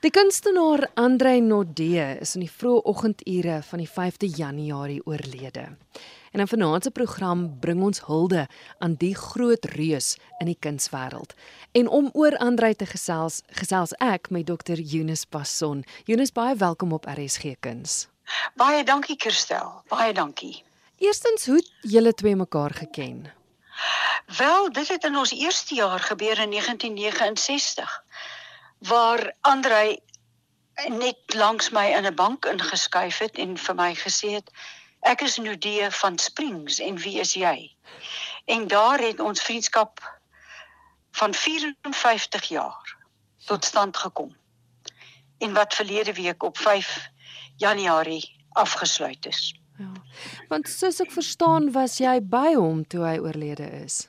Die kunstenaar Andre Nodee is in die vroeë oggendure van die 5de Januarie oorlede. En in vanaand se program bring ons hulde aan die groot reus in die kunswêreld. En om oor Andre te gesels, gesels ek met Dr. Eunice Passon. Eunice, baie welkom op RSG Kuns. Baie dankie Kirstel. Baie dankie. Eerstens, hoe julle twee mekaar geken? Wel, dit het in ons eerste jaar gebeur in 1969 waar Andrei net langs my in 'n bank ingeskuif het en vir my gesê het ek is Nudee van Springs en wie is jy? En daar het ons vriendskap van 54 jaar tot stand gekom. En wat verlede week op 5 Januarie afgesluit is. Ja. Want soos ek verstaan was jy by hom toe hy oorlede is.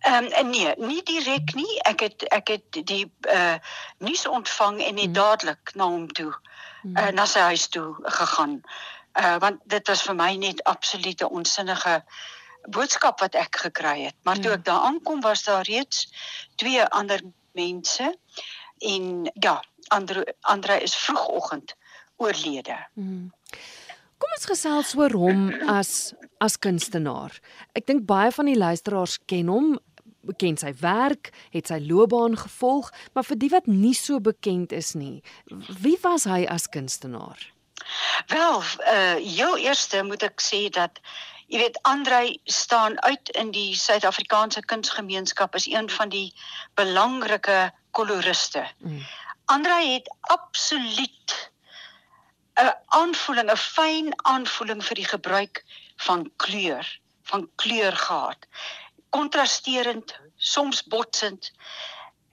Ehm um, nee, nie direk nie. Ek het ek het die uh nuus ontvang en net mm. dadelik na hom toe uh na sy huis toe gegaan. Uh want dit was vir my net absolute onsinnige boodskap wat ek gekry het. Maar toe ja. ek daar aankom was daar reeds twee ander mense en ja, ander ander is vroegoggend oorlede. Mm. Kom ons gesels oor hom as as kunstenaar. Ek dink baie van die luisteraars ken hom, ken sy werk, het sy loopbaan gevolg, maar vir die wat nie so bekend is nie, wie was hy as kunstenaar? Wel, uh heel eerste moet ek sê dat jy weet Andrei staan uit in die Suid-Afrikaanse kunsgemeenskap as een van die belangrike koloriste. Mm. Andrei het absoluut 'n aanvoeling, 'n fyn aanvoeling vir die gebruik van kleur, van kleur gehad. Kontrasterend, soms botsend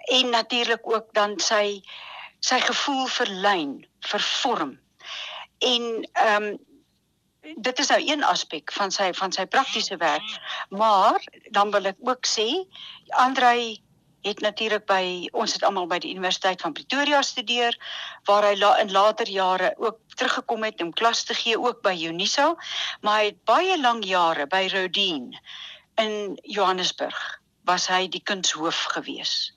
en natuurlik ook dan sy sy gevoel vir lyn, vir vorm. En ehm um, dit is nou een aspek van sy van sy praktiese werk, maar dan wil ek ook sê Andrei het natuurlik by ons het almal by die Universiteit van Pretoria studeer waar hy la, in later jare ook teruggekom het om klas te gee ook by Unisa, maar hy het baie lank jare by Rodin in Johannesburg was hy die kunshoof gewees.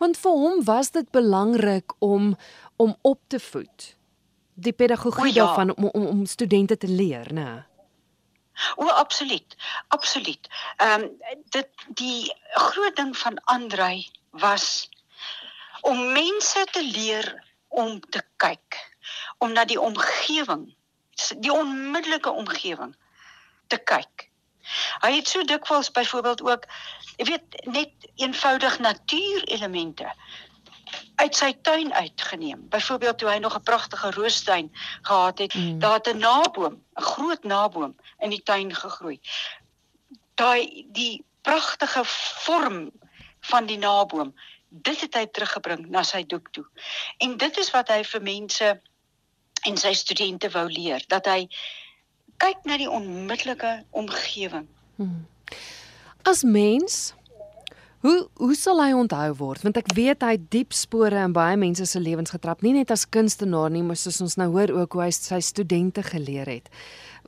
Want vir hom was dit belangrik om om op te voed. Die pedagogie ja. daarvan om om, om studente te leer, né? O, absoluut. Absoluut. Ehm um, dit die groot ding van Andrei was om mense te leer om te kyk, om na die omgewing, die onmiddellike omgewing te kyk. Hy het so dikwels byvoorbeeld ook, jy weet, net eenvoudig natuurelemente uit sy tuin uitgeneem. Byvoorbeeld toe hy nog 'n pragtige roostuin gehad het, mm. daar het 'n naboom, 'n groot naboom in die tuin gegroei. Daai die pragtige vorm van die naboom, dit het hy teruggebring na sy doek toe. En dit is wat hy vir mense en sy studente wou leer, dat hy kyk na die onmiddellike omgewing. Hmm. As mens Hoe hoe sal hy onthou word? Want ek weet hy het diep spore in baie mense se lewens getrap, nie net as kunstenaar nie, maar soos ons nou hoor ook hoe hy sy studente geleer het.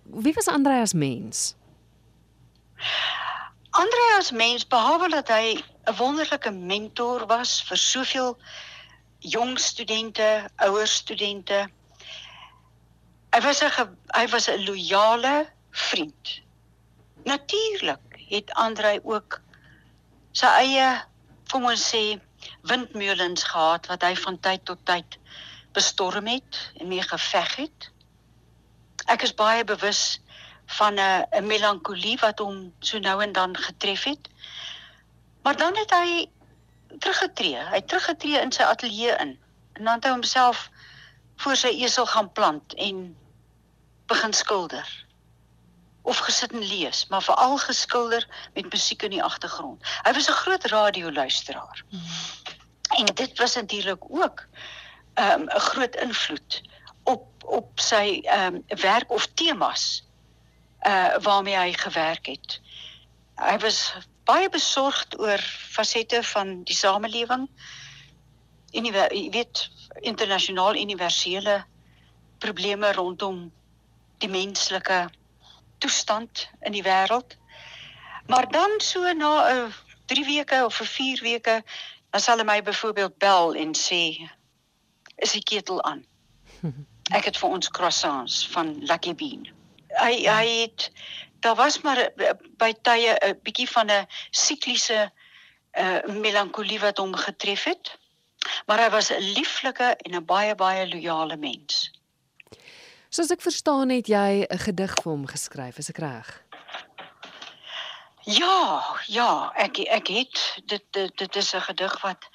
Wie was Andre as mens? Andre as mens behalwe dat hy 'n wonderlike mentor was vir soveel jong studente, ouer studente. Hy was 'n hy was 'n loyale vriend. Natuurlik het Andre ook sy eie kom ons sê windmeulens gehad wat hy van tyd tot tyd bestorm het en mee geveg het. Ek is baie bewus van 'n 'n melankolie wat hom so nou en dan getref het. Maar dan het hy teruggetree. Hy het teruggetree in sy ateljee in en dan het hy homself voor sy esel gaan plant en begin skilder of gesit en lees, maar veral geskilder met musiek in die agtergrond. Hy was 'n groot radioluisteraar. Mm. En dit was natuurlik ook ehm, 'n um, groot invloed op op sy ehm um, werk of temas uh waarmee hy gewerk het. Hy was baie besorgd oor fasette van die samelewing. En jy weet internasionaal universele probleme rondom die menslike toestand in die wêreld. Maar dan so na 'n uh, 3 weke of vir 4 weke, dan sal hy my byvoorbeeld bel en sê is die ketel aan. Ek het vir ons croissants van Lucky Bean. Hy hy het daar was maar eh, by tye 'n bietjie van 'n sikliese uh melankolie wat hom getref het. Maar hy was 'n lieflike en 'n baie baie loyale mens. Soos ek verstaan het jy 'n gedig vir hom geskryf, is ek reg? Ja, ja, ek ek het dit dit, dit is 'n gedig wat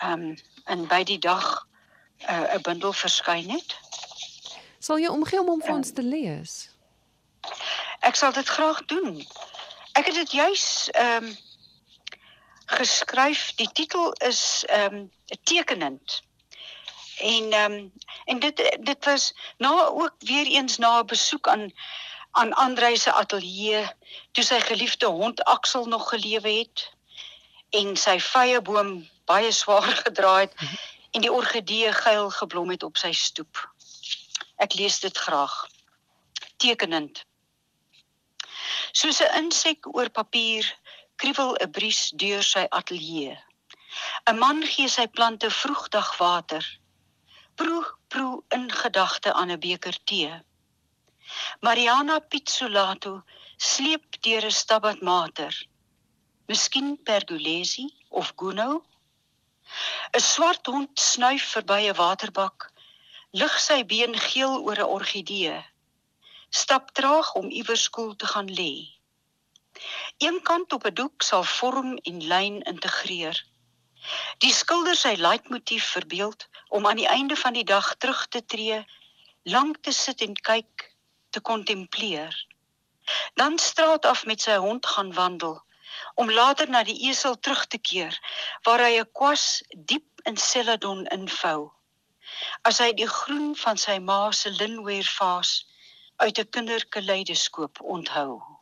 ehm um, in by die dag 'n uh, 'n bundel verskyn het. Sal jy omgee om hom vir ons te lees? Ek sal dit graag doen. Ek het dit juis ehm um, geskryf. Die titel is ehm um, tekenend. En ehm um, en dit dit was na ook weer eens na 'n besoek aan aan Andrei se ateljee toe sy geliefde hond Aksel nog gelewe het en sy vrye boom baie swaar gedra het en die orgidee geil geblom het op sy stoep. Ek lees dit graag. Tekenend. Soos 'n insek oor papier kriewel 'n bries deur sy ateljee. 'n Man gee sy plante vroegdag water proe proe in gedagte aan 'n beker tee. Mariana Pizzolato sleep deur 'n Stabat Mater. Miskien Pergolesi of Gounod. 'n Swart hond snuif verby 'n waterbak, lig sy been geel oor 'n orgidee. Stap traag om iewers koel te gaan lê. Eenkant op 'n doek sal vorm en lyn integreer. Die skilder sy leitmotief verbeeld om aan die einde van die dag terug te tree, lank te sit en kyk, te kontempleer. Dan straat af met sy hond gaan wandel om later na die esel terug te keer waar hy 'n kwas diep in celadon invou. As hy die groen van sy ma se linweer vaas uit 'n kinderkaleidoskoop onthou.